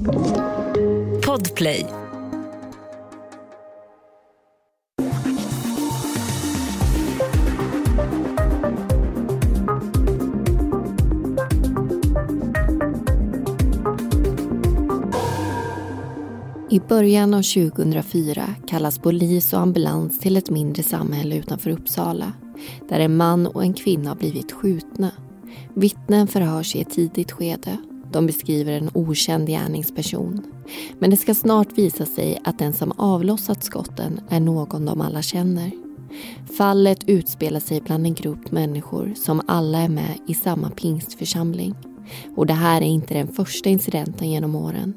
Podplay. I början av 2004 kallas polis och ambulans till ett mindre samhälle utanför Uppsala där en man och en kvinna har blivit skjutna. Vittnen förhörs i ett tidigt skede. De beskriver en okänd gärningsperson. Men det ska snart visa sig att den som avlossat skotten är någon de alla känner. Fallet utspelar sig bland en grupp människor som alla är med i samma pingstförsamling. Och det här är inte den första incidenten genom åren.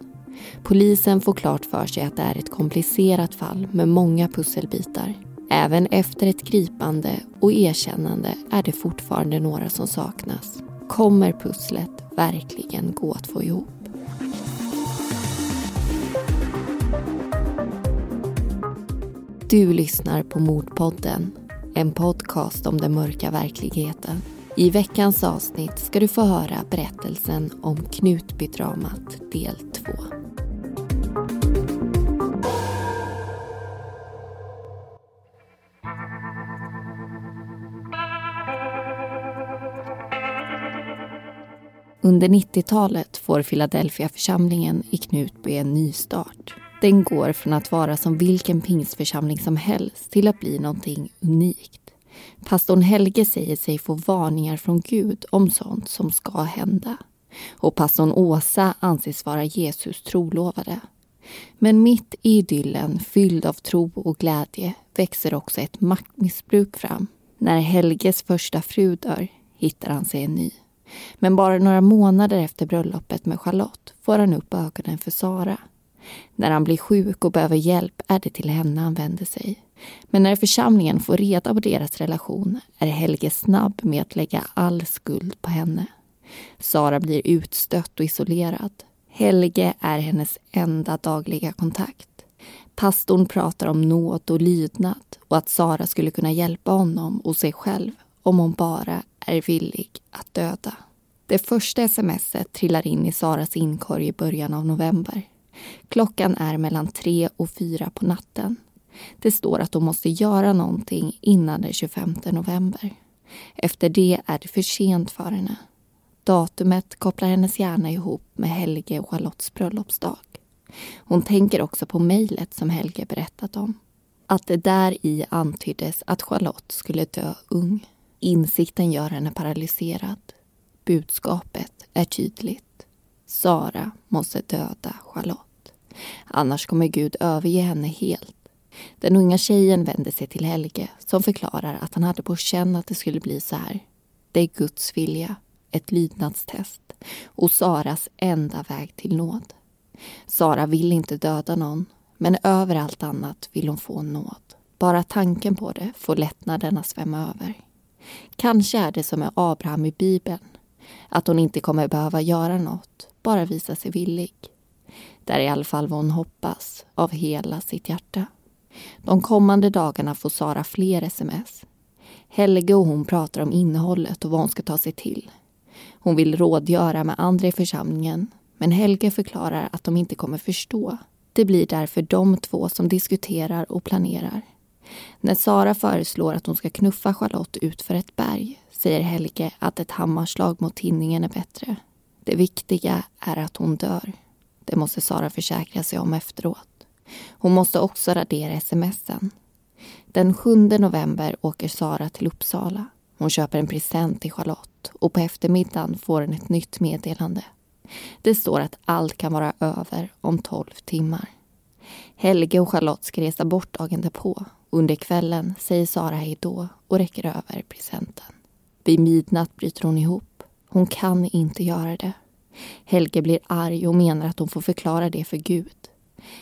Polisen får klart för sig att det är ett komplicerat fall med många pusselbitar. Även efter ett gripande och erkännande är det fortfarande några som saknas. Kommer pusslet verkligen gå att få ihop? Du lyssnar på Mordpodden, en podcast om den mörka verkligheten. I veckans avsnitt ska du få höra berättelsen om Knutbydramat del 2. Under 90-talet får Philadelphia-församlingen i Knutby en ny start. Den går från att vara som vilken pingstförsamling som helst till att bli någonting unikt. Pastorn Helge säger sig få varningar från Gud om sånt som ska hända. Och pastorn Åsa anses vara Jesus trolovade. Men mitt i idyllen, fylld av tro och glädje, växer också ett maktmissbruk fram. När Helges första fru dör hittar han sig en ny. Men bara några månader efter bröllopet med Charlotte får han upp ögonen för Sara. När han blir sjuk och behöver hjälp är det till henne han vänder sig. Men när församlingen får reda på deras relation är Helge snabb med att lägga all skuld på henne. Sara blir utstött och isolerad. Helge är hennes enda dagliga kontakt. Pastorn pratar om nåd och lydnad och att Sara skulle kunna hjälpa honom och sig själv om hon bara är villig att döda. Det första smset trillar in i Saras inkorg i början av november. Klockan är mellan tre och fyra på natten. Det står att hon måste göra någonting innan den 25 november. Efter det är det för sent för henne. Datumet kopplar hennes hjärna ihop med Helge och Charlottes bröllopsdag. Hon tänker också på mejlet som Helge berättat om. Att det där i antyddes att Charlotte skulle dö ung. Insikten gör henne paralyserad. Budskapet är tydligt. Sara måste döda Charlotte. Annars kommer Gud överge henne helt. Den unga tjejen vänder sig till Helge som förklarar att han hade på känn att det skulle bli så här. Det är Guds vilja, ett lydnadstest och Saras enda väg till nåd. Sara vill inte döda någon, men över allt annat vill hon få nåd. Bara tanken på det får lättnaden att svämma över. Kanske är det som med Abraham i Bibeln. Att hon inte kommer behöva göra något, bara visa sig villig. Det är i alla fall vad hon hoppas, av hela sitt hjärta. De kommande dagarna får Sara fler sms. Helge och hon pratar om innehållet och vad hon ska ta sig till. Hon vill rådgöra med andra i församlingen men Helge förklarar att de inte kommer förstå. Det blir därför de två som diskuterar och planerar. När Sara föreslår att hon ska knuffa Charlotte ut för ett berg säger Helge att ett hammarslag mot tinningen är bättre. Det viktiga är att hon dör. Det måste Sara försäkra sig om efteråt. Hon måste också radera smsen. Den 7 november åker Sara till Uppsala. Hon köper en present till Charlotte och på eftermiddagen får hon ett nytt meddelande. Det står att allt kan vara över om 12 timmar. Helge och Charlotte ska resa bort dagen därpå. Under kvällen säger Sara hej då och räcker över presenten. Vid midnatt bryter hon ihop. Hon kan inte göra det. Helge blir arg och menar att hon får förklara det för Gud.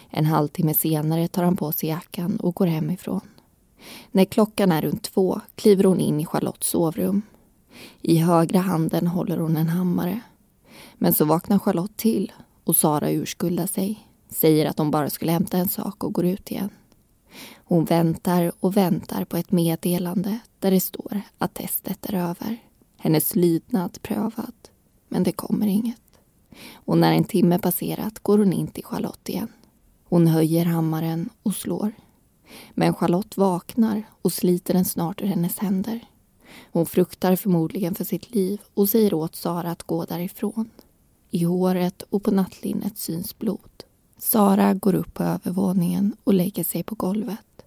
En halvtimme senare tar han på sig jackan och går hemifrån. När klockan är runt två kliver hon in i Charlottes sovrum. I högra handen håller hon en hammare. Men så vaknar Charlotte till och Sara urskuldar sig. Säger att hon bara skulle hämta en sak och går ut igen. Hon väntar och väntar på ett meddelande där det står att testet är över. Hennes lydnad prövad. Men det kommer inget. Och när en timme passerat går hon in till Charlotte igen. Hon höjer hammaren och slår. Men Charlotte vaknar och sliter den snart ur hennes händer. Hon fruktar förmodligen för sitt liv och säger åt Sara att gå därifrån. I håret och på nattlinnet syns blod. Sara går upp på övervåningen och lägger sig på golvet.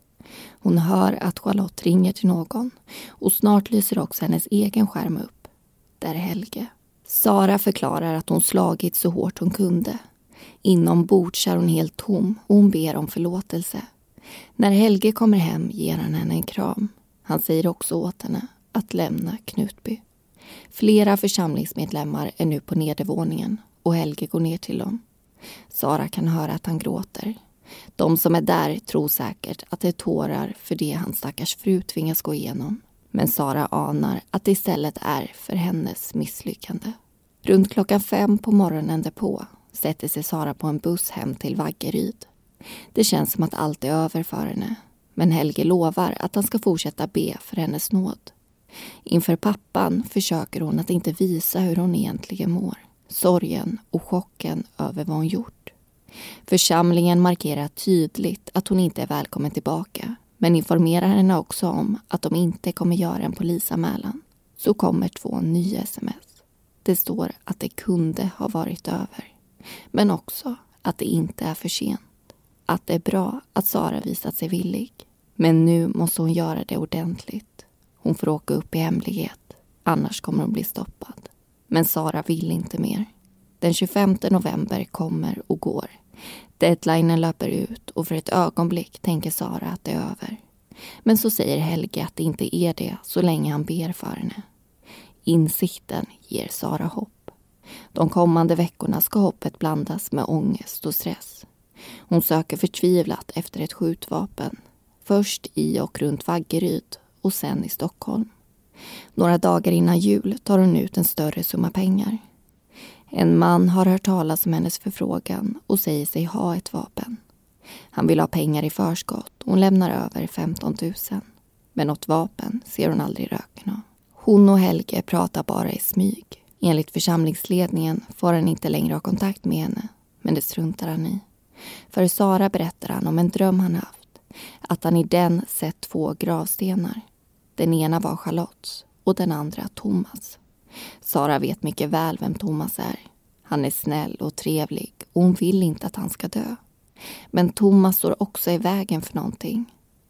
Hon hör att Charlotte ringer till någon och snart lyser också hennes egen skärm upp. Där är Helge. Sara förklarar att hon slagit så hårt hon kunde. Inombords är hon helt tom och hon ber om förlåtelse. När Helge kommer hem ger han henne en kram. Han säger också åt henne att lämna Knutby. Flera församlingsmedlemmar är nu på nedervåningen och Helge går ner till dem. Sara kan höra att han gråter. De som är där tror säkert att det är tårar för det hans stackars fru tvingas gå igenom. Men Sara anar att det istället är för hennes misslyckande. Runt klockan fem på morgonen därpå sätter sig Sara på en buss hem till Vaggeryd. Det känns som att allt är över för henne. Men Helge lovar att han ska fortsätta be för hennes nåd. Inför pappan försöker hon att inte visa hur hon egentligen mår. Sorgen och chocken över vad hon gjort. Församlingen markerar tydligt att hon inte är välkommen tillbaka men informerar henne också om att de inte kommer göra en polisanmälan. Så kommer två nya sms. Det står att det kunde ha varit över. Men också att det inte är för sent. Att det är bra att Sara visat sig villig. Men nu måste hon göra det ordentligt. Hon får åka upp i hemlighet. Annars kommer hon bli stoppad. Men Sara vill inte mer. Den 25 november kommer och går. Deadlinen löper ut och för ett ögonblick tänker Sara att det är över. Men så säger Helge att det inte är det så länge han ber för henne. Insikten ger Sara hopp. De kommande veckorna ska hoppet blandas med ångest och stress. Hon söker förtvivlat efter ett skjutvapen. Först i och runt Vaggeryd och sen i Stockholm. Några dagar innan jul tar hon ut en större summa pengar. En man har hört talas om hennes förfrågan och säger sig ha ett vapen. Han vill ha pengar i förskott och hon lämnar över 15 000. Men något vapen ser hon aldrig röken av. Hon och Helge pratar bara i smyg. Enligt församlingsledningen får han inte längre ha kontakt med henne, men det struntar han i. För Sara berättar han om en dröm han haft. Att han i den sett två gravstenar. Den ena var Charlottes och den andra Thomas. Sara vet mycket väl vem Thomas är. Han är snäll och trevlig och hon vill inte att han ska dö. Men Thomas står också i vägen för någonting.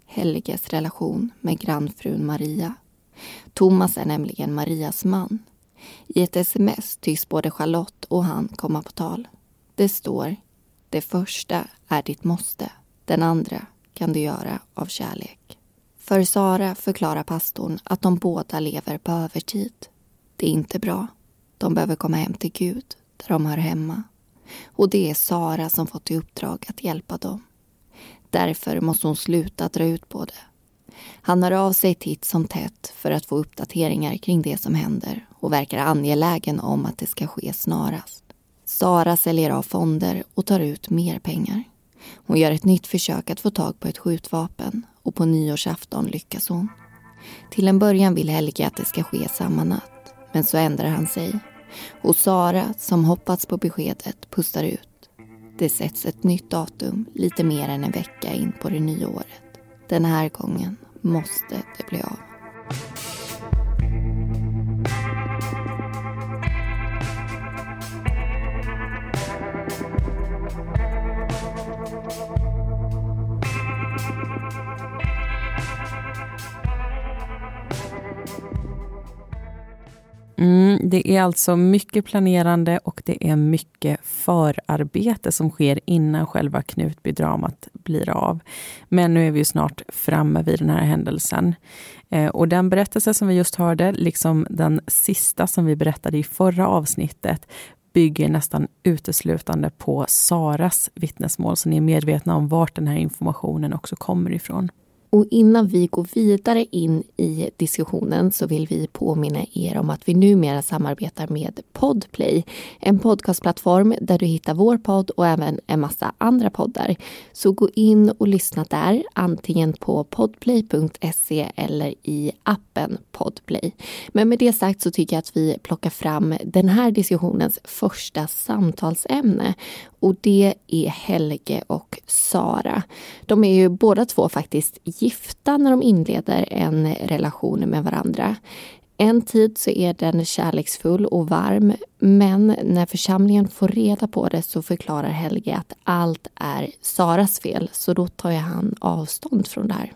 Helges relation med grannfrun Maria. Thomas är nämligen Marias man. I ett sms tycks både Charlotte och han komma på tal. Det står Det första är ditt måste. Den andra kan du göra av kärlek. För Sara förklarar pastorn att de båda lever på övertid. Det är inte bra. De behöver komma hem till Gud, där de hör hemma. Och det är Sara som fått i uppdrag att hjälpa dem. Därför måste hon sluta dra ut på det. Han hör av sig titt som tätt för att få uppdateringar kring det som händer och verkar angelägen om att det ska ske snarast. Sara säljer av fonder och tar ut mer pengar. Hon gör ett nytt försök att få tag på ett skjutvapen och på nyårsafton lyckas hon. Till en början vill Helge att det ska ske samma natt, men så ändrar han sig. Och Sara, som hoppats på beskedet, pustar ut. Det sätts ett nytt datum lite mer än en vecka in på det nya året. Den här gången måste det bli av. Mm, det är alltså mycket planerande och det är mycket förarbete som sker innan själva Knutbydramat blir av. Men nu är vi snart framme vid den här händelsen. Eh, och den berättelse som vi just hörde, liksom den sista som vi berättade i förra avsnittet, bygger nästan uteslutande på Saras vittnesmål, så ni är medvetna om vart den här informationen också kommer ifrån. Och innan vi går vidare in i diskussionen så vill vi påminna er om att vi numera samarbetar med Podplay. En podcastplattform där du hittar vår podd och även en massa andra poddar. Så gå in och lyssna där, antingen på podplay.se eller i appen Podplay. Men med det sagt så tycker jag att vi plockar fram den här diskussionens första samtalsämne och det är Helge och Sara. De är ju båda två faktiskt gifta när de inleder en relation med varandra. En tid så är den kärleksfull och varm men när församlingen får reda på det så förklarar Helge att allt är Saras fel så då tar han avstånd från det här.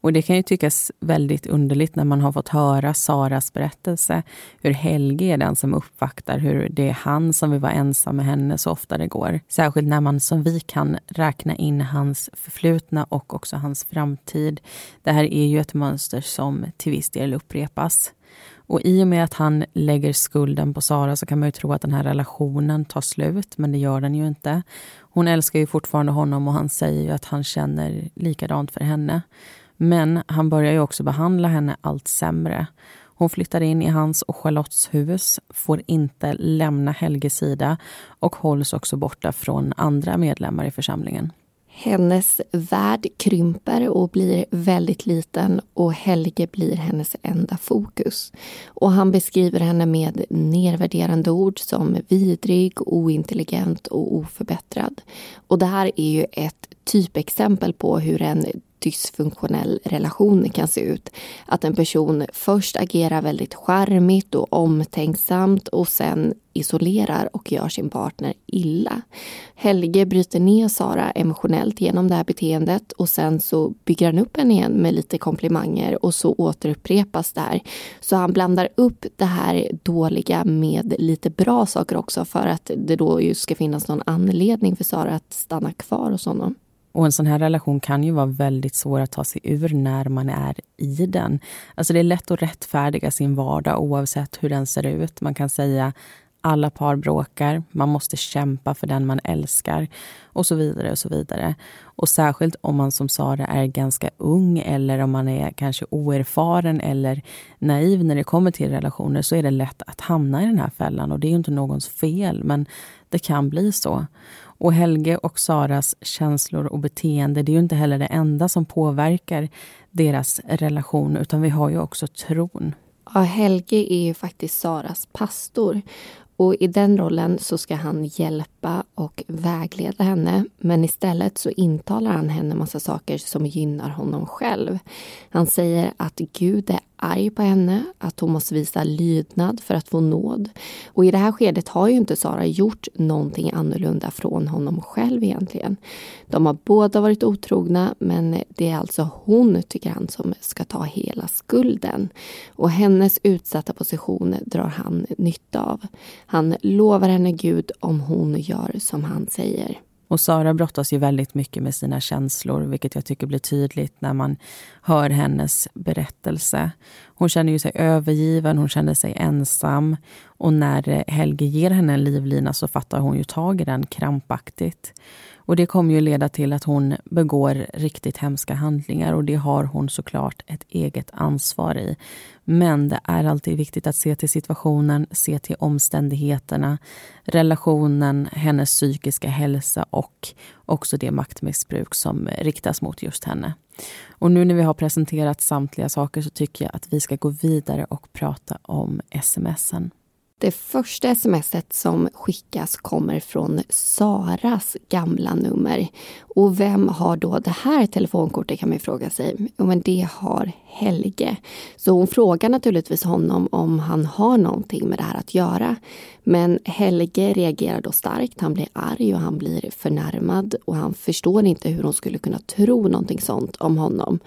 Och det kan ju tyckas väldigt underligt när man har fått höra Saras berättelse, hur Helge är den som uppvaktar, hur det är han som vill vara ensam med henne så ofta det går. Särskilt när man som vi kan räkna in hans förflutna och också hans framtid. Det här är ju ett mönster som till viss del upprepas. Och i och med att han lägger skulden på Sara så kan man ju tro att den här relationen tar slut, men det gör den ju inte. Hon älskar ju fortfarande honom och han säger ju att han känner likadant för henne. Men han börjar ju också behandla henne allt sämre. Hon flyttar in i hans och Charlottes hus, får inte lämna Helges sida och hålls också borta från andra medlemmar i församlingen. Hennes värld krymper och blir väldigt liten och Helge blir hennes enda fokus. Och han beskriver henne med nedvärderande ord som vidrig, ointelligent och oförbättrad. Och det här är ju ett typexempel på hur en dysfunktionell relation kan se ut. Att en person först agerar väldigt charmigt och omtänksamt och sen isolerar och gör sin partner illa. Helge bryter ner Sara emotionellt genom det här beteendet och sen så bygger han upp henne igen med lite komplimanger och så återupprepas det här. Så han blandar upp det här dåliga med lite bra saker också för att det då ju ska finnas någon anledning för Sara att stanna kvar hos honom. Och en sån här relation kan ju vara väldigt svår att ta sig ur när man är i den. Alltså det är lätt att rättfärdiga sin vardag oavsett hur den ser ut. Man kan säga alla par bråkar, man måste kämpa för den man älskar och så vidare. Och så vidare. Och särskilt om man som Sara är ganska ung eller om man är kanske oerfaren eller naiv när det kommer till relationer så är det lätt att hamna i den här fällan och det är inte någons fel men det kan bli så. Och Helge och Saras känslor och beteende, det är ju inte heller det enda som påverkar deras relation, utan vi har ju också tron. Ja, Helge är ju faktiskt Saras pastor. Och i den rollen så ska han hjälpa och vägleda henne. Men istället så intalar han henne massa saker som gynnar honom själv. Han säger att Gud är arg på henne, att hon måste visa lydnad för att få nåd. Och i det här skedet har ju inte Sara gjort någonting annorlunda från honom själv egentligen. De har båda varit otrogna men det är alltså hon, tycker han, som ska ta hela skulden. Och hennes utsatta position drar han nytta av. Han lovar henne Gud om hon gör som han säger. Och Sara brottas ju väldigt mycket med sina känslor, vilket jag tycker blir tydligt när man hör hennes berättelse. Hon känner ju sig övergiven, hon känner sig ensam. Och när Helge ger henne en livlina så fattar hon ju tag i den krampaktigt. Och det kommer ju leda till att hon begår riktigt hemska handlingar och det har hon såklart ett eget ansvar i. Men det är alltid viktigt att se till situationen, se till omständigheterna, relationen, hennes psykiska hälsa och också det maktmissbruk som riktas mot just henne. Och nu när vi har presenterat samtliga saker så tycker jag att vi ska gå vidare och prata om smsen. Det första smset som skickas kommer från Saras gamla nummer. Och vem har då det här telefonkortet kan man fråga sig. Jo, men det har Helge. Så hon frågar naturligtvis honom om han har någonting med det här att göra. Men Helge reagerar då starkt. Han blir arg och han blir förnärmad och han förstår inte hur hon skulle kunna tro någonting sånt om honom.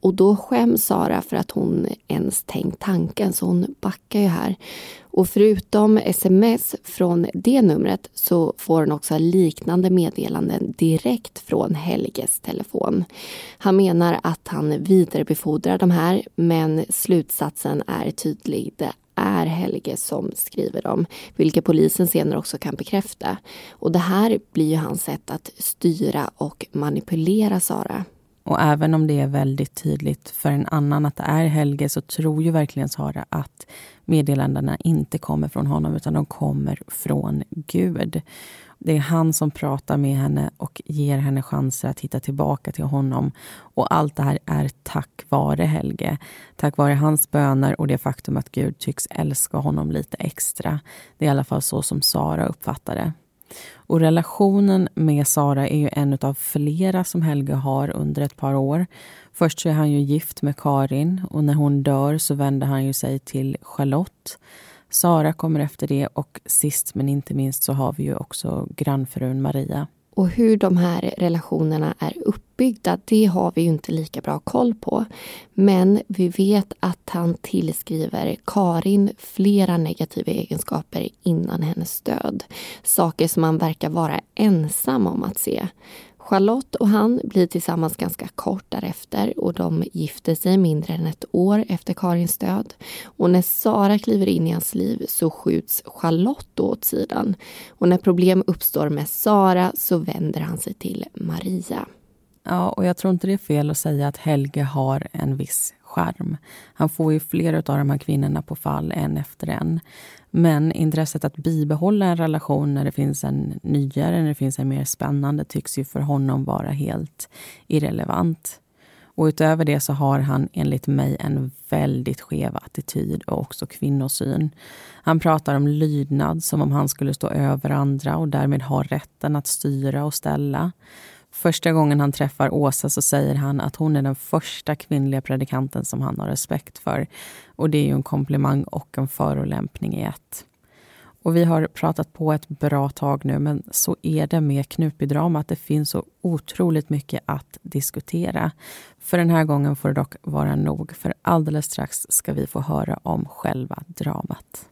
Och då skäms Sara för att hon ens tänkt tanken, så hon backar ju här. Och förutom sms från det numret så får hon också liknande meddelanden direkt från Helges telefon. Han menar att han vidarebefordrar de här, men slutsatsen är tydlig. Det är Helge som skriver dem, vilket polisen senare också kan bekräfta. Och det här blir ju hans sätt att styra och manipulera Sara. Och även om det är väldigt tydligt för en annan att det är Helge så tror ju verkligen Sara att meddelandena inte kommer från honom utan de kommer från Gud. Det är han som pratar med henne och ger henne chanser att hitta tillbaka till honom. Och allt det här är tack vare Helge. Tack vare hans böner och det faktum att Gud tycks älska honom lite extra. Det är i alla fall så som Sara uppfattar det. Och relationen med Sara är ju en av flera som Helge har under ett par år. Först så är han ju gift med Karin och när hon dör så vänder han ju sig till Charlotte. Sara kommer efter det och sist men inte minst så har vi ju också grannfrun Maria. Och hur de här relationerna är uppbyggda, det har vi ju inte lika bra koll på. Men vi vet att han tillskriver Karin flera negativa egenskaper innan hennes död. Saker som han verkar vara ensam om att se. Charlotte och han blir tillsammans ganska kort därefter och de gifter sig mindre än ett år efter Karins död. Och när Sara kliver in i hans liv så skjuts Charlotte åt sidan. Och när problem uppstår med Sara så vänder han sig till Maria. Ja, och jag tror inte det är fel att säga att Helge har en viss charm. Han får ju flera av de här kvinnorna på fall, en efter en. Men intresset att bibehålla en relation när det finns en nyare, när det finns en mer spännande tycks ju för honom vara helt irrelevant. Och utöver det så har han enligt mig en väldigt skev attityd och också kvinnosyn. Han pratar om lydnad som om han skulle stå över andra och därmed ha rätten att styra och ställa. Första gången han träffar Åsa så säger han att hon är den första kvinnliga predikanten som han har respekt för. Och det är ju en komplimang och en förolämpning i ett. Och vi har pratat på ett bra tag nu, men så är det med Knutbydrama att det finns så otroligt mycket att diskutera. För den här gången får det dock vara nog, för alldeles strax ska vi få höra om själva dramat.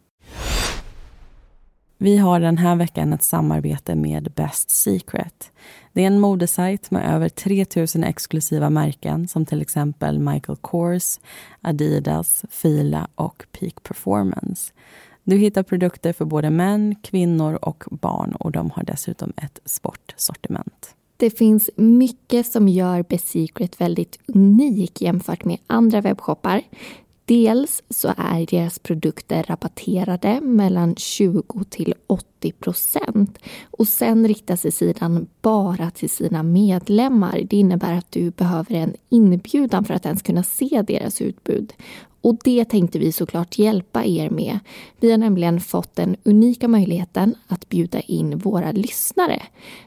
Vi har den här veckan ett samarbete med Best Secret. Det är en modesajt med över 3000 exklusiva märken som till exempel Michael Kors, Adidas, Fila och Peak Performance. Du hittar produkter för både män, kvinnor och barn och de har dessutom ett sportsortiment. Det finns mycket som gör Best Secret väldigt unik jämfört med andra webbshoppar. Dels så är deras produkter rabatterade mellan 20 till 80 procent och sen riktar sig sidan bara till sina medlemmar. Det innebär att du behöver en inbjudan för att ens kunna se deras utbud. Och det tänkte vi såklart hjälpa er med. Vi har nämligen fått den unika möjligheten att bjuda in våra lyssnare.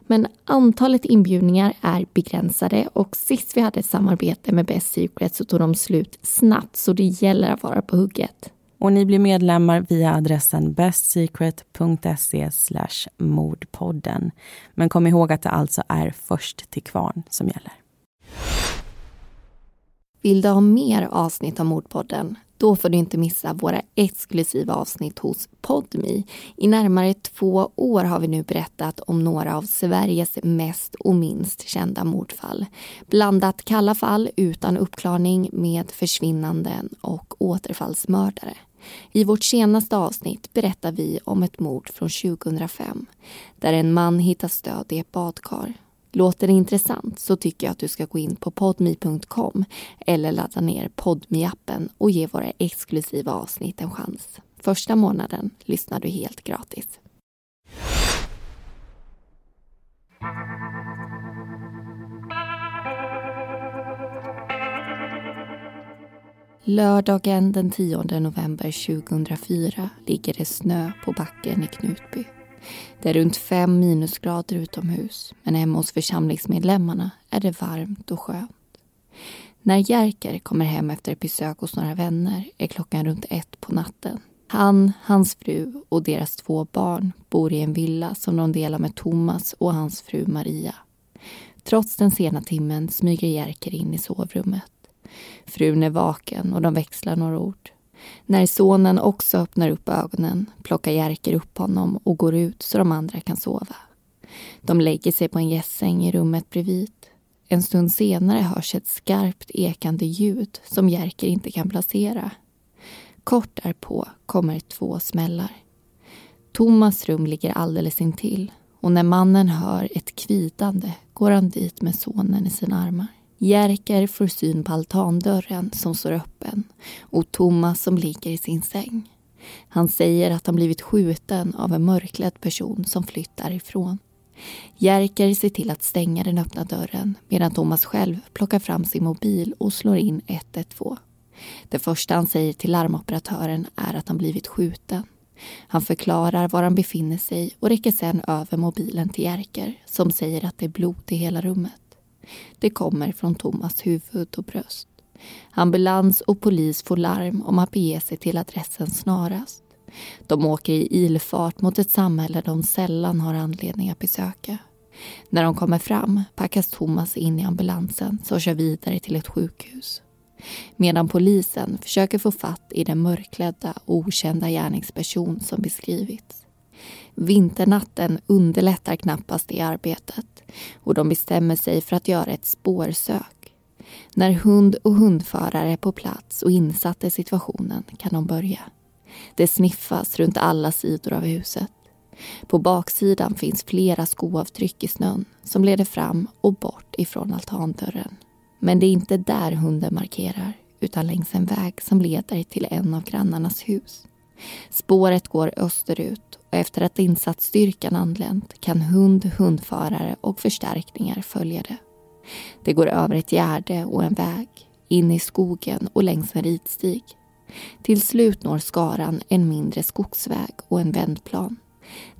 Men antalet inbjudningar är begränsade och sist vi hade ett samarbete med Best Secret så tog de slut snabbt så det gäller att vara på hugget. Och ni blir medlemmar via adressen bestsecret.se mordpodden. Men kom ihåg att det alltså är först till kvarn som gäller. Vill du ha mer avsnitt av Mordpodden? Då får du inte missa våra exklusiva avsnitt hos Podmi. I närmare två år har vi nu berättat om några av Sveriges mest och minst kända mordfall. Blandat kalla fall utan uppklarning med försvinnanden och återfallsmördare. I vårt senaste avsnitt berättar vi om ett mord från 2005 där en man hittas död i ett badkar Låter det intressant så tycker jag att du ska gå in på podmi.com eller ladda ner podmi appen och ge våra exklusiva avsnitt en chans. Första månaden lyssnar du helt gratis. Lördagen den 10 november 2004 ligger det snö på backen i Knutby. Det är runt fem minusgrader utomhus men hemma hos församlingsmedlemmarna är det varmt och skönt. När Jerker kommer hem efter ett besök hos några vänner är klockan runt ett på natten. Han, hans fru och deras två barn bor i en villa som de delar med Thomas och hans fru Maria. Trots den sena timmen smyger Jerker in i sovrummet. Frun är vaken och de växlar några ord. När sonen också öppnar upp ögonen plockar Jerker upp honom och går ut så de andra kan sova. De lägger sig på en gässäng i rummet bredvid. En stund senare hörs ett skarpt ekande ljud som Jerker inte kan placera. Kort därpå kommer två smällar. Thomas rum ligger alldeles intill och när mannen hör ett kvidande går han dit med sonen i sina armar. Jerker får syn på altandörren som står öppen och Thomas som ligger i sin säng. Han säger att han blivit skjuten av en mörklädd person som flytt därifrån. Jerker ser till att stänga den öppna dörren medan Thomas själv plockar fram sin mobil och slår in 112. Det första han säger till larmoperatören är att han blivit skjuten. Han förklarar var han befinner sig och räcker sedan över mobilen till Jerker som säger att det är blod i hela rummet. Det kommer från Thomas huvud och bröst. Ambulans och polis får larm om att bege sig till adressen snarast. De åker i ilfart mot ett samhälle de sällan har anledning att besöka. När de kommer fram packas Thomas in i ambulansen som kör vidare till ett sjukhus. Medan polisen försöker få fatt i den mörklädda och okända gärningsperson som beskrivits. Vinternatten underlättar knappast det arbetet och de bestämmer sig för att göra ett spårsök. När hund och hundförare är på plats och insatta i situationen kan de börja. Det sniffas runt alla sidor av huset. På baksidan finns flera skoavtryck i snön som leder fram och bort ifrån altandörren. Men det är inte där hunden markerar utan längs en väg som leder till en av grannarnas hus. Spåret går österut och efter att insatsstyrkan anlänt kan hund, hundförare och förstärkningar följa det. Det går över ett gärde och en väg, in i skogen och längs en ridstig. Till slut når skaran en mindre skogsväg och en vändplan.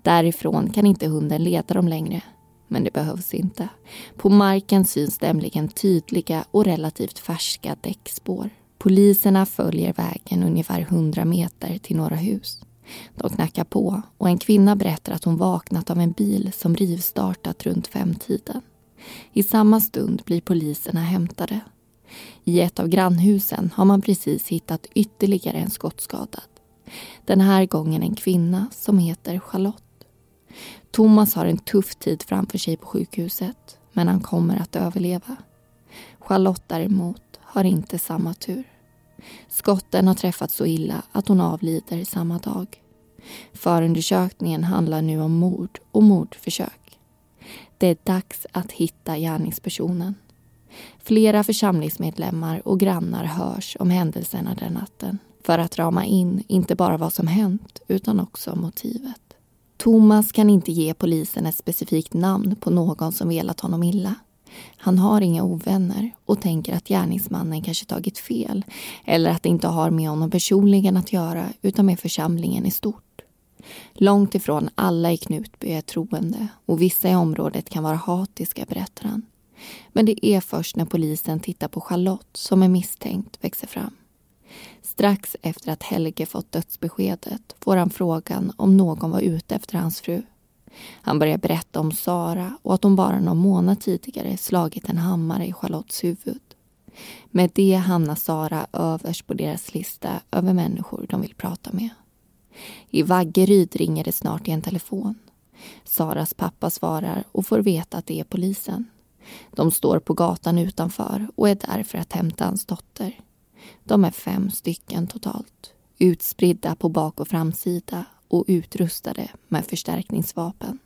Därifrån kan inte hunden leda dem längre. Men det behövs inte. På marken syns nämligen tydliga och relativt färska däckspår. Poliserna följer vägen ungefär 100 meter till några hus. De knackar på och en kvinna berättar att hon vaknat av en bil som rivstartat runt femtiden. I samma stund blir poliserna hämtade. I ett av grannhusen har man precis hittat ytterligare en skottskadad. Den här gången en kvinna som heter Charlotte. Thomas har en tuff tid framför sig på sjukhuset men han kommer att överleva. Charlotte däremot har inte samma tur. Skotten har träffat så illa att hon avlider samma dag. Förundersökningen handlar nu om mord och mordförsök. Det är dags att hitta gärningspersonen. Flera församlingsmedlemmar och grannar hörs om händelserna den natten för att rama in inte bara vad som hänt utan också motivet. Thomas kan inte ge polisen ett specifikt namn på någon som velat honom illa. Han har inga ovänner och tänker att gärningsmannen kanske tagit fel eller att det inte har med honom personligen att göra utan med församlingen i stort. Långt ifrån alla i Knutby är troende och vissa i området kan vara hatiska, berättar han. Men det är först när polisen tittar på Charlotte som en misstänkt växer fram. Strax efter att Helge fått dödsbeskedet får han frågan om någon var ute efter hans fru. Han börjar berätta om Sara och att hon bara någon månad tidigare slagit en hammare i Charlottes huvud. Med det hamnar Sara överst på deras lista över människor de vill prata med. I Vaggeryd ringer det snart i en telefon. Saras pappa svarar och får veta att det är polisen. De står på gatan utanför och är där för att hämta hans dotter. De är fem stycken totalt, utspridda på bak och framsida och utrustade med förstärkningsvapen.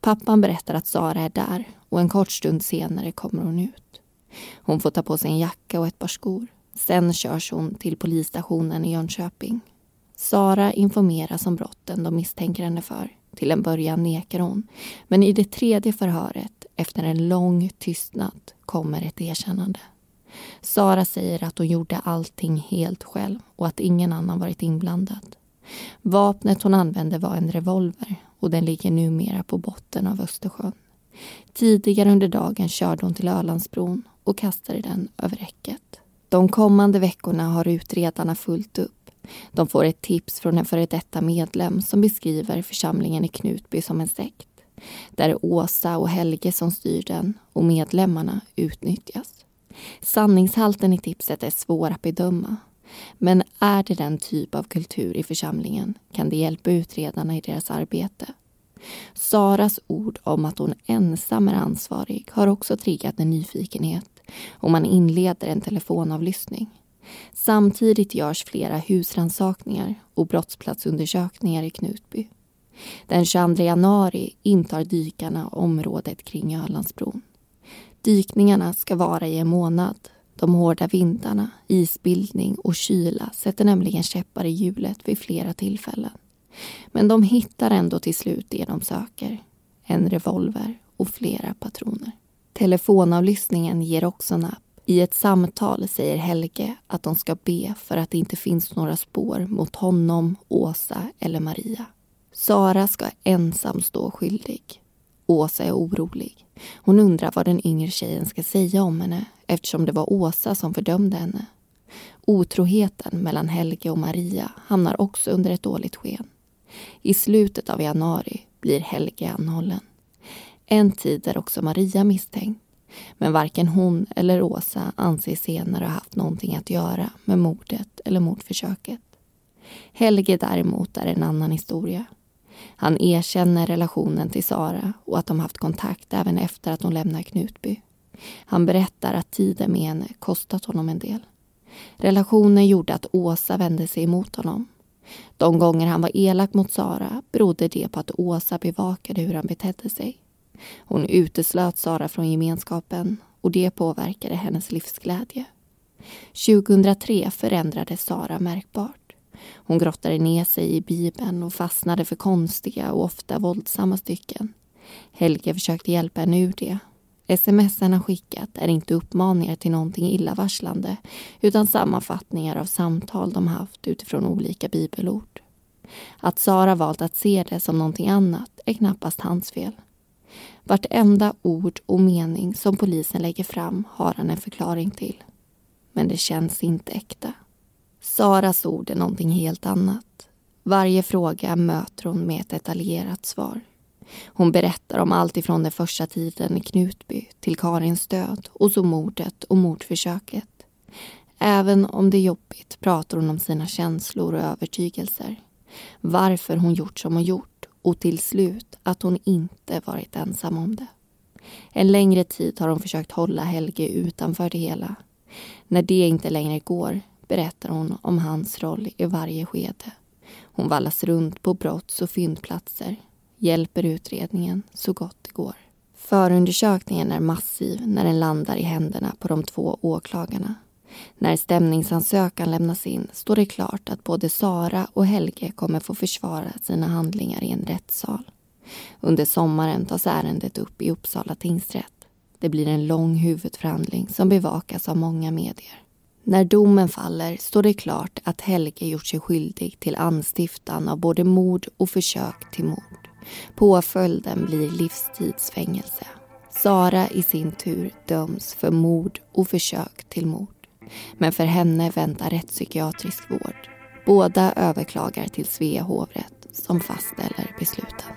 Pappan berättar att Sara är där och en kort stund senare kommer hon ut. Hon får ta på sig en jacka och ett par skor. Sen körs hon till polisstationen i Jönköping. Sara informeras om brotten de misstänker henne för. Till en början nekar hon. Men i det tredje förhöret, efter en lång tystnad, kommer ett erkännande. Sara säger att hon gjorde allting helt själv och att ingen annan varit inblandad. Vapnet hon använde var en revolver och den ligger numera på botten av Östersjön. Tidigare under dagen körde hon till Ölandsbron och kastade den över räcket. De kommande veckorna har utredarna fullt upp. De får ett tips från en före detta medlem som beskriver församlingen i Knutby som en sekt. Där är Åsa och Helge som styr den och medlemmarna utnyttjas. Sanningshalten i tipset är svår att bedöma men är det den typ av kultur i församlingen kan det hjälpa utredarna i deras arbete. Saras ord om att hon ensam är ansvarig har också triggat en nyfikenhet och man inleder en telefonavlyssning. Samtidigt görs flera husrannsakningar och brottsplatsundersökningar i Knutby. Den 22 januari intar dykarna området kring Ölandsbron. Dykningarna ska vara i en månad. De hårda vindarna, isbildning och kyla sätter nämligen käppar i hjulet vid flera tillfällen. Men de hittar ändå till slut det de söker. En revolver och flera patroner. Telefonavlyssningen ger också napp. I ett samtal säger Helge att de ska be för att det inte finns några spår mot honom, Åsa eller Maria. Sara ska ensam stå skyldig. Åsa är orolig. Hon undrar vad den yngre tjejen ska säga om henne eftersom det var Åsa som fördömde henne. Otroheten mellan Helge och Maria hamnar också under ett dåligt sken. I slutet av januari blir Helge anhållen. En tid är också Maria misstänkt. Men varken hon eller Åsa anses senare ha haft någonting att göra med mordet eller mordförsöket. Helge däremot är en annan historia. Han erkänner relationen till Sara och att de haft kontakt även efter att hon lämnar Knutby. Han berättar att tiden med henne kostat honom en del. Relationen gjorde att Åsa vände sig emot honom. De gånger han var elak mot Sara berodde det på att Åsa bevakade hur han betedde sig. Hon uteslöt Sara från gemenskapen och det påverkade hennes livsglädje. 2003 förändrades Sara märkbart. Hon grottade ner sig i Bibeln och fastnade för konstiga och ofta våldsamma stycken. Helge försökte hjälpa henne ur det. Sms han skickat är inte uppmaningar till någonting illavarslande utan sammanfattningar av samtal de haft utifrån olika bibelord. Att Sara valt att se det som någonting annat är knappast hans fel. Vartenda ord och mening som polisen lägger fram har han en förklaring till. Men det känns inte äkta. Saras ord är någonting helt annat. Varje fråga möter hon med ett detaljerat svar. Hon berättar om allt ifrån den första tiden i Knutby till Karins död och så mordet och mordförsöket. Även om det är jobbigt pratar hon om sina känslor och övertygelser. Varför hon gjort som hon gjort och till slut att hon inte varit ensam om det. En längre tid har hon försökt hålla Helge utanför det hela. När det inte längre går berättar hon om hans roll i varje skede. Hon vallas runt på brotts och fyndplatser, hjälper utredningen så gott det går. Förundersökningen är massiv när den landar i händerna på de två åklagarna. När stämningsansökan lämnas in står det klart att både Sara och Helge kommer få försvara sina handlingar i en rättssal. Under sommaren tas ärendet upp i Uppsala tingsrätt. Det blir en lång huvudförhandling som bevakas av många medier. När domen faller står det klart att Helge gjort sig skyldig till anstiftan av både mord och försök till mord. Påföljden blir livstidsfängelse. Sara i sin tur döms för mord och försök till mord. Men för henne väntar rättspsykiatrisk vård. Båda överklagar till Svea hovrätt som fastställer besluten.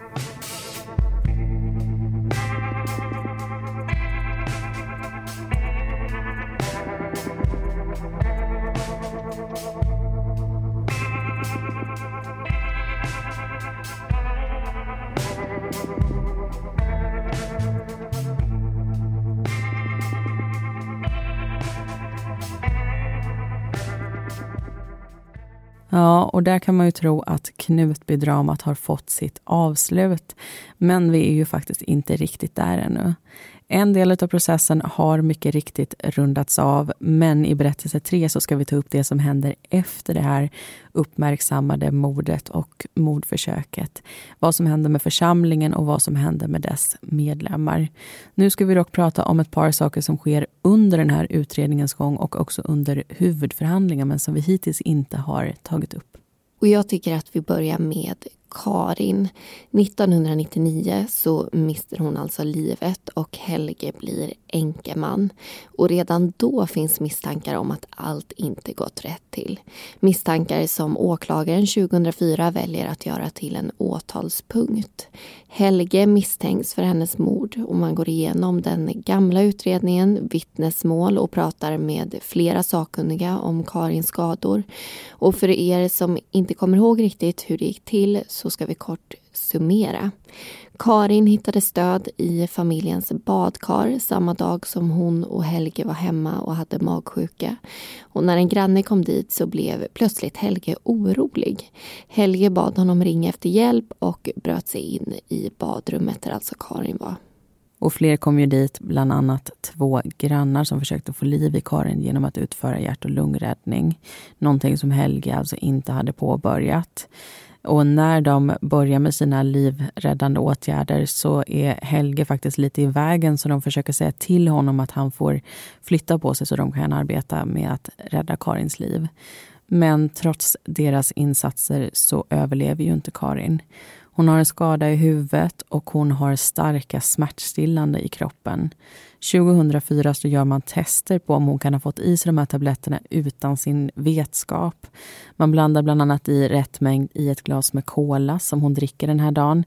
Ja, och där kan man ju tro att Knutbydramat har fått sitt avslut. Men vi är ju faktiskt inte riktigt där ännu. En del av processen har mycket riktigt rundats av, men i berättelse tre så ska vi ta upp det som händer efter det här uppmärksammade mordet och mordförsöket. Vad som händer med församlingen och vad som händer med dess medlemmar. Nu ska vi dock prata om ett par saker som sker under den här utredningens gång och också under huvudförhandlingen, men som vi hittills inte har tagit upp. Och jag tycker att vi börjar med Karin. 1999 så mister hon alltså livet och Helge blir enkeman. Och redan då finns misstankar om att allt inte gått rätt till. Misstankar som åklagaren 2004 väljer att göra till en åtalspunkt. Helge misstänks för hennes mord och man går igenom den gamla utredningen, vittnesmål och pratar med flera sakkunniga om Karins skador. Och för er som inte kommer ihåg riktigt hur det gick till så ska vi kort summera. Karin hittade stöd i familjens badkar samma dag som hon och Helge var hemma och hade magsjuka. Och när en granne kom dit så blev plötsligt Helge orolig. Helge bad honom ringa efter hjälp och bröt sig in i badrummet där alltså Karin var. Och fler kom ju dit, bland annat två grannar som försökte få liv i Karin genom att utföra hjärt och lungräddning. Någonting som Helge alltså inte hade påbörjat. Och när de börjar med sina livräddande åtgärder så är Helge faktiskt lite i vägen så de försöker säga till honom att han får flytta på sig så de kan arbeta med att rädda Karins liv. Men trots deras insatser så överlever ju inte Karin. Hon har en skada i huvudet och hon har starka smärtstillande i kroppen. 2004 så gör man tester på om hon kan ha fått i sig de här tabletterna utan sin vetskap. Man blandar bland annat i rätt mängd i ett glas med cola som hon dricker den här dagen.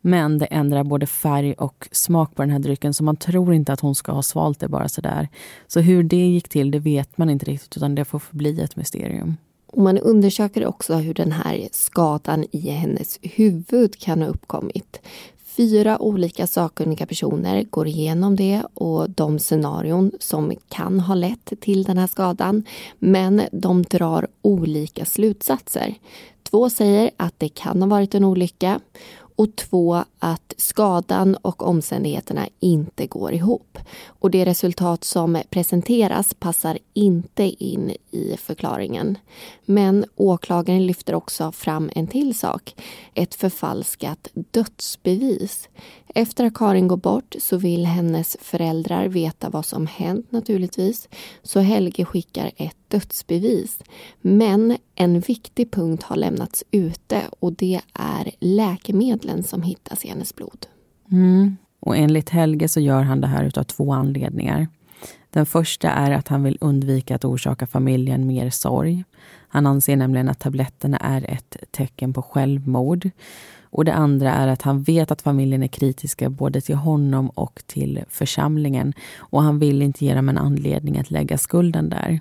Men det ändrar både färg och smak på den här drycken så man tror inte att hon ska ha svalt det bara sådär. Så hur det gick till det vet man inte riktigt utan det får förbli ett mysterium. Och man undersöker också hur den här skadan i hennes huvud kan ha uppkommit. Fyra olika sakkunniga personer går igenom det och de scenarion som kan ha lett till den här skadan. Men de drar olika slutsatser. Två säger att det kan ha varit en olycka och två att skadan och omständigheterna inte går ihop. Och det resultat som presenteras passar inte in i förklaringen. Men åklagaren lyfter också fram en till sak. Ett förfalskat dödsbevis. Efter att Karin går bort så vill hennes föräldrar veta vad som hänt naturligtvis. Så Helge skickar ett dödsbevis. Men en viktig punkt har lämnats ute och det är läkemedlen som hittas i hennes blod. Mm. Och enligt Helge så gör han det här av två anledningar. Den första är att han vill undvika att orsaka familjen mer sorg. Han anser nämligen att tabletterna är ett tecken på självmord. Och det andra är att han vet att familjen är kritiska både till honom och till församlingen och han vill inte ge dem en anledning att lägga skulden där.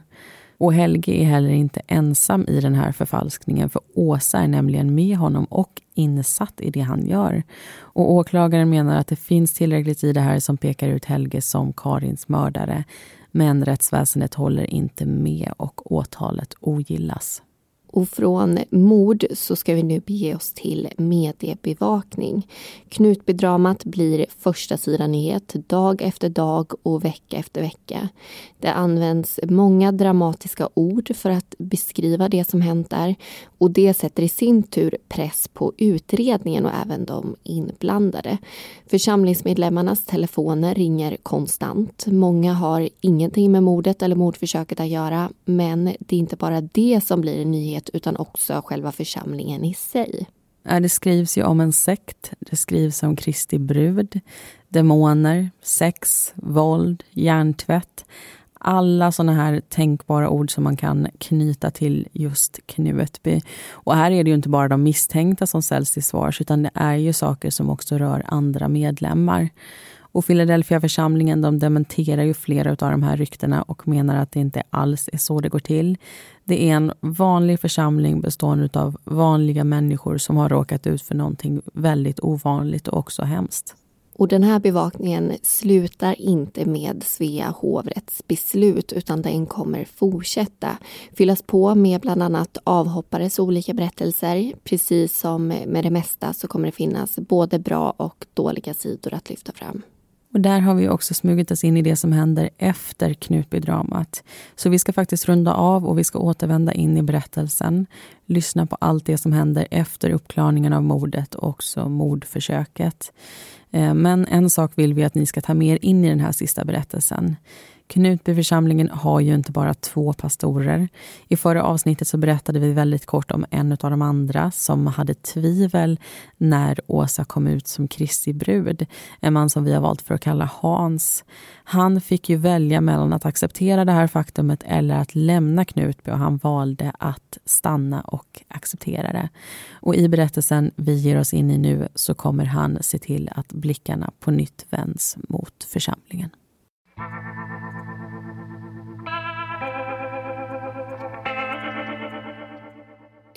Och Helge är heller inte ensam i den här förfalskningen för Åsa är nämligen med honom och insatt i det han gör. Och åklagaren menar att det finns tillräckligt i det här som pekar ut Helge som Karins mördare. Men rättsväsendet håller inte med och åtalet ogillas. Och från mord så ska vi nu bege oss till mediebevakning. Knutbydramat blir första sidan nyhet dag efter dag och vecka efter vecka. Det används många dramatiska ord för att beskriva det som hänt där och det sätter i sin tur press på utredningen och även de inblandade. Församlingsmedlemmarnas telefoner ringer konstant. Många har ingenting med mordet eller mordförsöket att göra men det är inte bara det som blir en nyhet utan också själva församlingen i sig. Det skrivs ju om en sekt, det skrivs om Kristi brud, demoner, sex, våld, hjärntvätt. Alla såna här tänkbara ord som man kan knyta till just Knutby. Och här är det ju inte bara de misstänkta som ställs till svars utan det är ju saker som också rör andra medlemmar. Och Philadelphia-församlingen de dementerar ju flera av de här ryktena och menar att det inte alls är så det går till. Det är en vanlig församling bestående av vanliga människor som har råkat ut för någonting väldigt ovanligt och också hemskt. Och den här bevakningen slutar inte med Svea hovrätts beslut utan den kommer fortsätta. Fyllas på med bland annat avhoppares olika berättelser. Precis som med det mesta så kommer det finnas både bra och dåliga sidor att lyfta fram. Och där har vi också smugit oss in i det som händer efter Knutbydramat. Så vi ska faktiskt runda av och vi ska återvända in i berättelsen. Lyssna på allt det som händer efter uppklarningen av mordet och också mordförsöket. Eh, men en sak vill vi att ni ska ta med er in i den här sista berättelsen. Knutbyförsamlingen har ju inte bara två pastorer. I förra avsnittet så berättade vi väldigt kort om en av de andra som hade tvivel när Åsa kom ut som Kristi brud. En man som vi har valt för att kalla Hans. Han fick ju välja mellan att acceptera det här faktumet eller att lämna Knutby och han valde att stanna och acceptera det. Och i berättelsen vi ger oss in i nu så kommer han se till att blickarna på nytt vänds mot församlingen.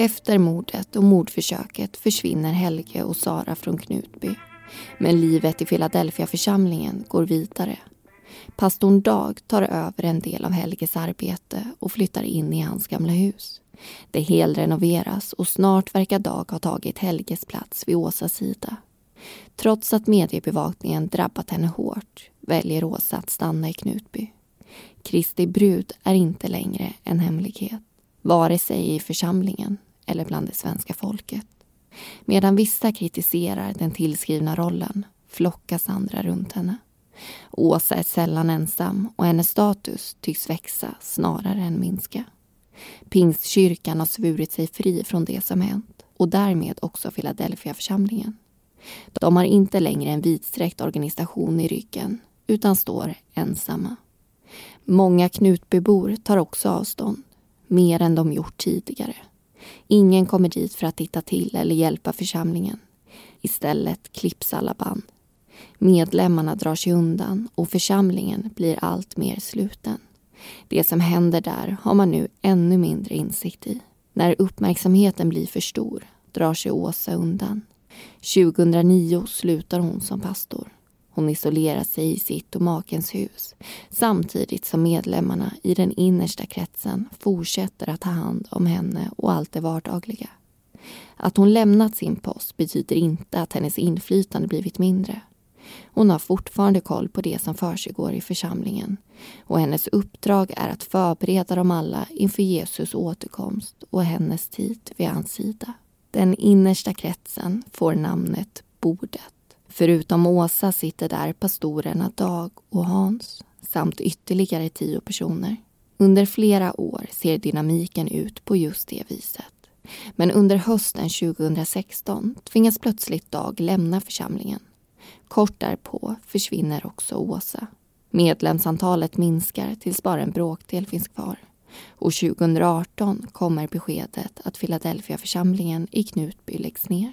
Efter mordet och mordförsöket försvinner Helge och Sara från Knutby. Men livet i Philadelphia-församlingen går vidare. Pastorn Dag tar över en del av Helges arbete och flyttar in i hans gamla hus. Det helrenoveras och snart verkar Dag ha tagit Helges plats vid Åsas sida. Trots att mediebevakningen drabbat henne hårt väljer Åsa att stanna i Knutby. Kristi brud är inte längre en hemlighet, vare sig i församlingen eller bland det svenska folket. Medan vissa kritiserar den tillskrivna rollen flockas andra runt henne. Åsa är sällan ensam och hennes status tycks växa snarare än minska. Pingstkyrkan har svurit sig fri från det som hänt och därmed också Philadelphia-församlingen. De har inte längre en vidsträckt organisation i ryggen utan står ensamma. Många Knutbybor tar också avstånd, mer än de gjort tidigare. Ingen kommer dit för att titta till eller hjälpa församlingen. Istället klipps alla band. Medlemmarna drar sig undan och församlingen blir allt mer sluten. Det som händer där har man nu ännu mindre insikt i. När uppmärksamheten blir för stor drar sig Åsa undan. 2009 slutar hon som pastor. Hon isolerar sig i sitt och makens hus samtidigt som medlemmarna i den innersta kretsen fortsätter att ta hand om henne och allt det vardagliga. Att hon lämnat sin post betyder inte att hennes inflytande blivit mindre. Hon har fortfarande koll på det som försiggår i församlingen och hennes uppdrag är att förbereda dem alla inför Jesus återkomst och hennes tid vid hans sida. Den innersta kretsen får namnet Bordet. Förutom Åsa sitter där pastorerna Dag och Hans samt ytterligare tio personer. Under flera år ser dynamiken ut på just det viset. Men under hösten 2016 tvingas plötsligt Dag lämna församlingen. Kort därpå försvinner också Åsa. Medlemsantalet minskar tills bara en bråkdel finns kvar. Och 2018 kommer beskedet att Philadelphia-församlingen i Knutby läggs ner.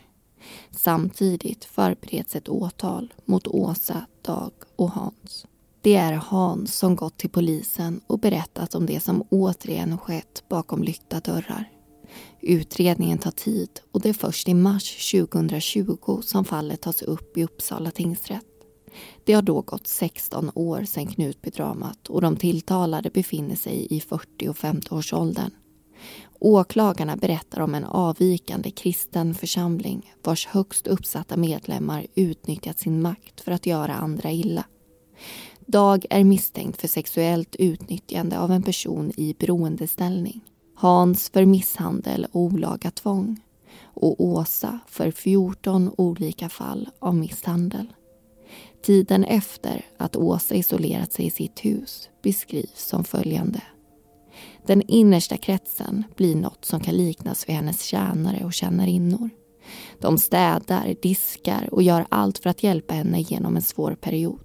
Samtidigt förbereds ett åtal mot Åsa, Dag och Hans. Det är Hans som gått till polisen och berättat om det som återigen skett bakom lyckta dörrar. Utredningen tar tid och det är först i mars 2020 som fallet tas upp i Uppsala tingsrätt. Det har då gått 16 år sedan Knutbydramat och de tilltalade befinner sig i 40 och 50-årsåldern. Åklagarna berättar om en avvikande kristen församling vars högst uppsatta medlemmar utnyttjat sin makt för att göra andra illa. Dag är misstänkt för sexuellt utnyttjande av en person i beroendeställning. Hans för misshandel och olaga tvång och Åsa för 14 olika fall av misshandel. Tiden efter att Åsa isolerat sig i sitt hus beskrivs som följande. Den innersta kretsen blir något som kan liknas vid hennes tjänare och tjänarinnor. De städar, diskar och gör allt för att hjälpa henne genom en svår period.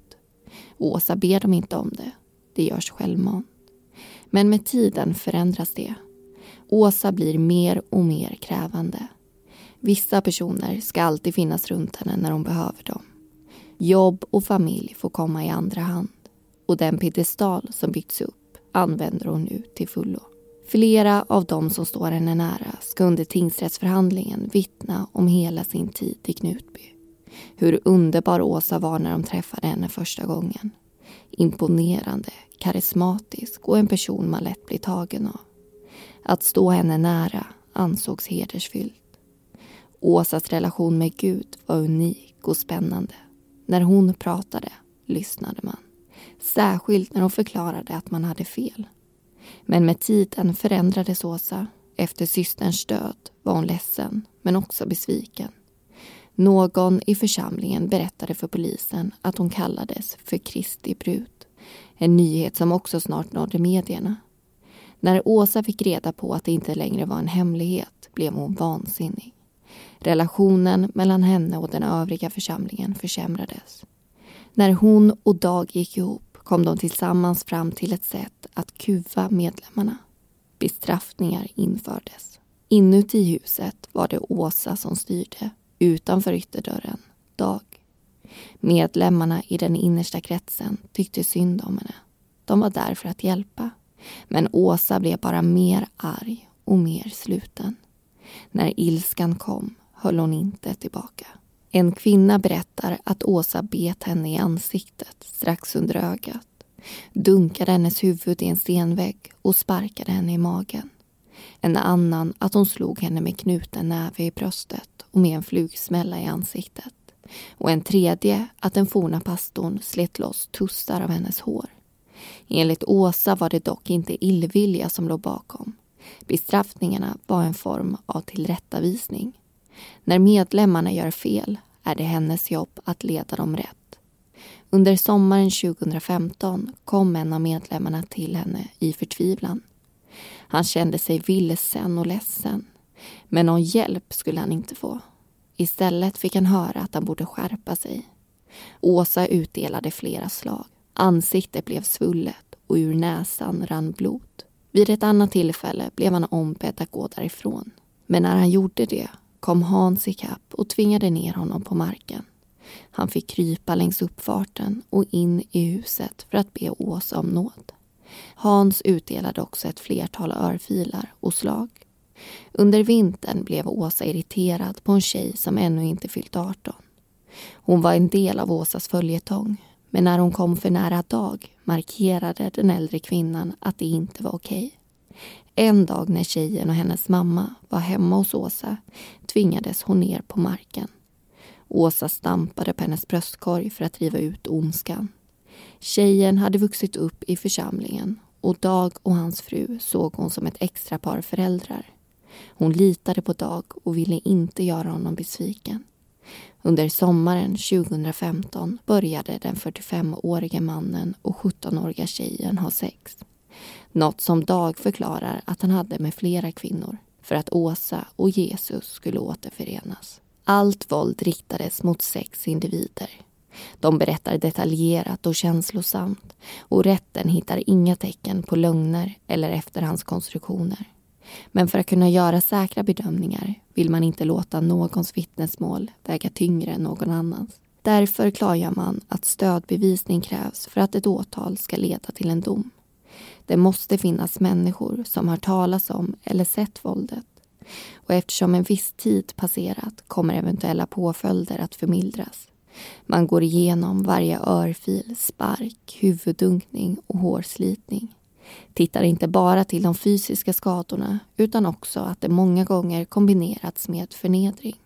Åsa ber dem inte om det. Det görs självmant. Men med tiden förändras det. Åsa blir mer och mer krävande. Vissa personer ska alltid finnas runt henne när hon behöver dem. Jobb och familj får komma i andra hand. Och den piedestal som byggts upp använder hon nu till fullo. Flera av dem som står henne nära ska under tingsrättsförhandlingen vittna om hela sin tid i Knutby. Hur underbar Åsa var när de träffade henne första gången. Imponerande, karismatisk och en person man lätt blir tagen av. Att stå henne nära ansågs hedersfyllt. Åsas relation med Gud var unik och spännande. När hon pratade lyssnade man. Särskilt när hon förklarade att man hade fel. Men med tiden förändrades Åsa. Efter systerns död var hon ledsen, men också besviken. Någon i församlingen berättade för polisen att hon kallades för Kristi brud. En nyhet som också snart nådde medierna. När Åsa fick reda på att det inte längre var en hemlighet blev hon vansinnig. Relationen mellan henne och den övriga församlingen försämrades. När hon och Dag gick ihop kom de tillsammans fram till ett sätt att kuva medlemmarna. Bestraffningar infördes. Inuti huset var det Åsa som styrde, utanför ytterdörren Dag. Medlemmarna i den innersta kretsen tyckte synd om henne. De var där för att hjälpa. Men Åsa blev bara mer arg och mer sluten. När ilskan kom höll hon inte tillbaka. En kvinna berättar att Åsa bet henne i ansiktet strax under ögat, dunkade hennes huvud i en stenvägg och sparkade henne i magen. En annan att hon slog henne med knuten näve i bröstet och med en flugsmälla i ansiktet. och en tredje att den forna pastorn slet loss tussar av hennes hår. Enligt Åsa var det dock inte illvilja som låg bakom. Bestraffningarna var en form av tillrättavisning. När medlemmarna gör fel är det hennes jobb att leda dem rätt. Under sommaren 2015 kom en av medlemmarna till henne i förtvivlan. Han kände sig vilsen och ledsen. Men någon hjälp skulle han inte få. Istället fick han höra att han borde skärpa sig. Åsa utdelade flera slag. Ansiktet blev svullet och ur näsan rann blod. Vid ett annat tillfälle blev han ombedd att gå därifrån. Men när han gjorde det kom Hans ikapp och tvingade ner honom på marken. Han fick krypa längs uppfarten och in i huset för att be Åsa om nåd. Hans utdelade också ett flertal örfilar och slag. Under vintern blev Åsa irriterad på en tjej som ännu inte fyllt 18. Hon var en del av Åsas följetong men när hon kom för nära Dag markerade den äldre kvinnan att det inte var okej. En dag när tjejen och hennes mamma var hemma hos Åsa tvingades hon ner på marken. Åsa stampade på hennes bröstkorg för att driva ut ondskan. Tjejen hade vuxit upp i församlingen och Dag och hans fru såg hon som ett extra par föräldrar. Hon litade på Dag och ville inte göra honom besviken. Under sommaren 2015 började den 45-årige mannen och 17-åriga tjejen ha sex. Något som Dag förklarar att han hade med flera kvinnor för att Åsa och Jesus skulle återförenas. Allt våld riktades mot sex individer. De berättar detaljerat och känslosamt och rätten hittar inga tecken på lögner eller efterhandskonstruktioner. Men för att kunna göra säkra bedömningar vill man inte låta någons vittnesmål väga tyngre än någon annans. Därför klargör man att stödbevisning krävs för att ett åtal ska leda till en dom. Det måste finnas människor som har talas om eller sett våldet. Och eftersom en viss tid passerat kommer eventuella påföljder att förmildras. Man går igenom varje örfil, spark, huvuddunkning och hårslitning tittar inte bara till de fysiska skadorna utan också att det många gånger kombinerats med förnedring.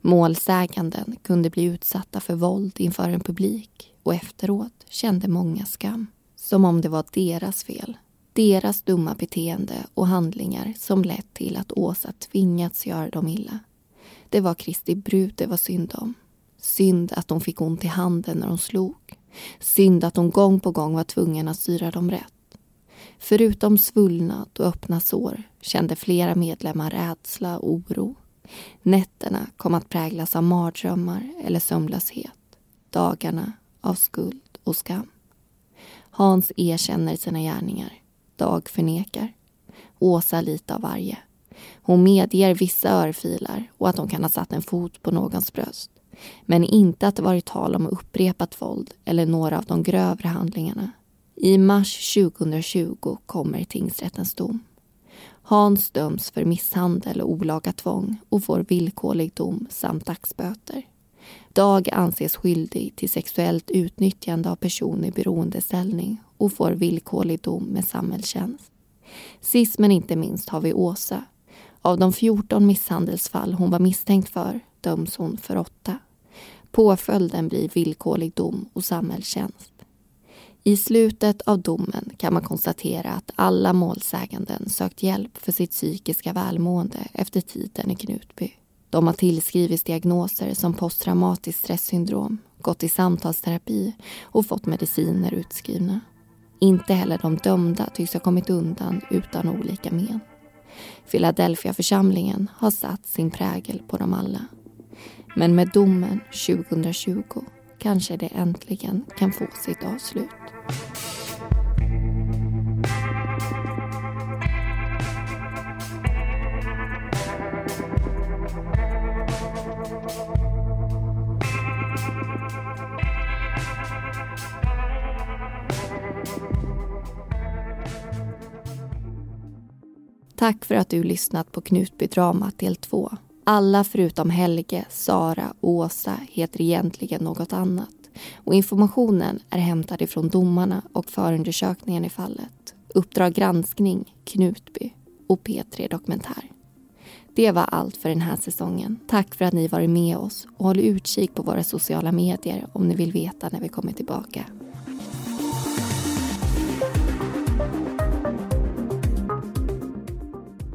Målsäganden kunde bli utsatta för våld inför en publik och efteråt kände många skam. Som om det var deras fel. Deras dumma beteende och handlingar som lett till att Åsa tvingats göra dem illa. Det var Kristi brud det var synd om. Synd att hon fick ont i handen när hon slog. Synd att hon gång på gång var tvungen att styra dem rätt. Förutom svullnad och öppna sår kände flera medlemmar rädsla och oro. Nätterna kom att präglas av mardrömmar eller sömnlöshet. Dagarna av skuld och skam. Hans erkänner sina gärningar. Dag förnekar. Åsa lite av varje. Hon medger vissa örfilar och att hon kan ha satt en fot på någons bröst. Men inte att det varit tal om upprepat våld eller några av de grövre handlingarna. I mars 2020 kommer tingsrättens dom. Hans döms för misshandel och olaga tvång och får villkorlig dom samt dagsböter. Dag anses skyldig till sexuellt utnyttjande av person i beroendeställning och får villkorlig dom med samhällstjänst. Sist men inte minst har vi Åsa. Av de 14 misshandelsfall hon var misstänkt för döms hon för åtta. Påföljden blir villkorlig dom och samhällstjänst. I slutet av domen kan man konstatera att alla målsäganden sökt hjälp för sitt psykiska välmående efter tiden i Knutby. De har tillskrivits diagnoser som posttraumatiskt stresssyndrom, gått i samtalsterapi och fått mediciner utskrivna. Inte heller de dömda tycks ha kommit undan utan olika men. Philadelphia-församlingen har satt sin prägel på dem alla. Men med domen 2020 kanske det äntligen kan få sitt avslut. Tack för att du lyssnat på Knutbydramat del 2. Alla förutom Helge, Sara och Åsa heter egentligen något annat och informationen är hämtad ifrån domarna och förundersökningen i fallet. Uppdrag granskning, Knutby och P3 Dokumentär. Det var allt för den här säsongen. Tack för att ni varit med oss och håll utkik på våra sociala medier om ni vill veta när vi kommer tillbaka.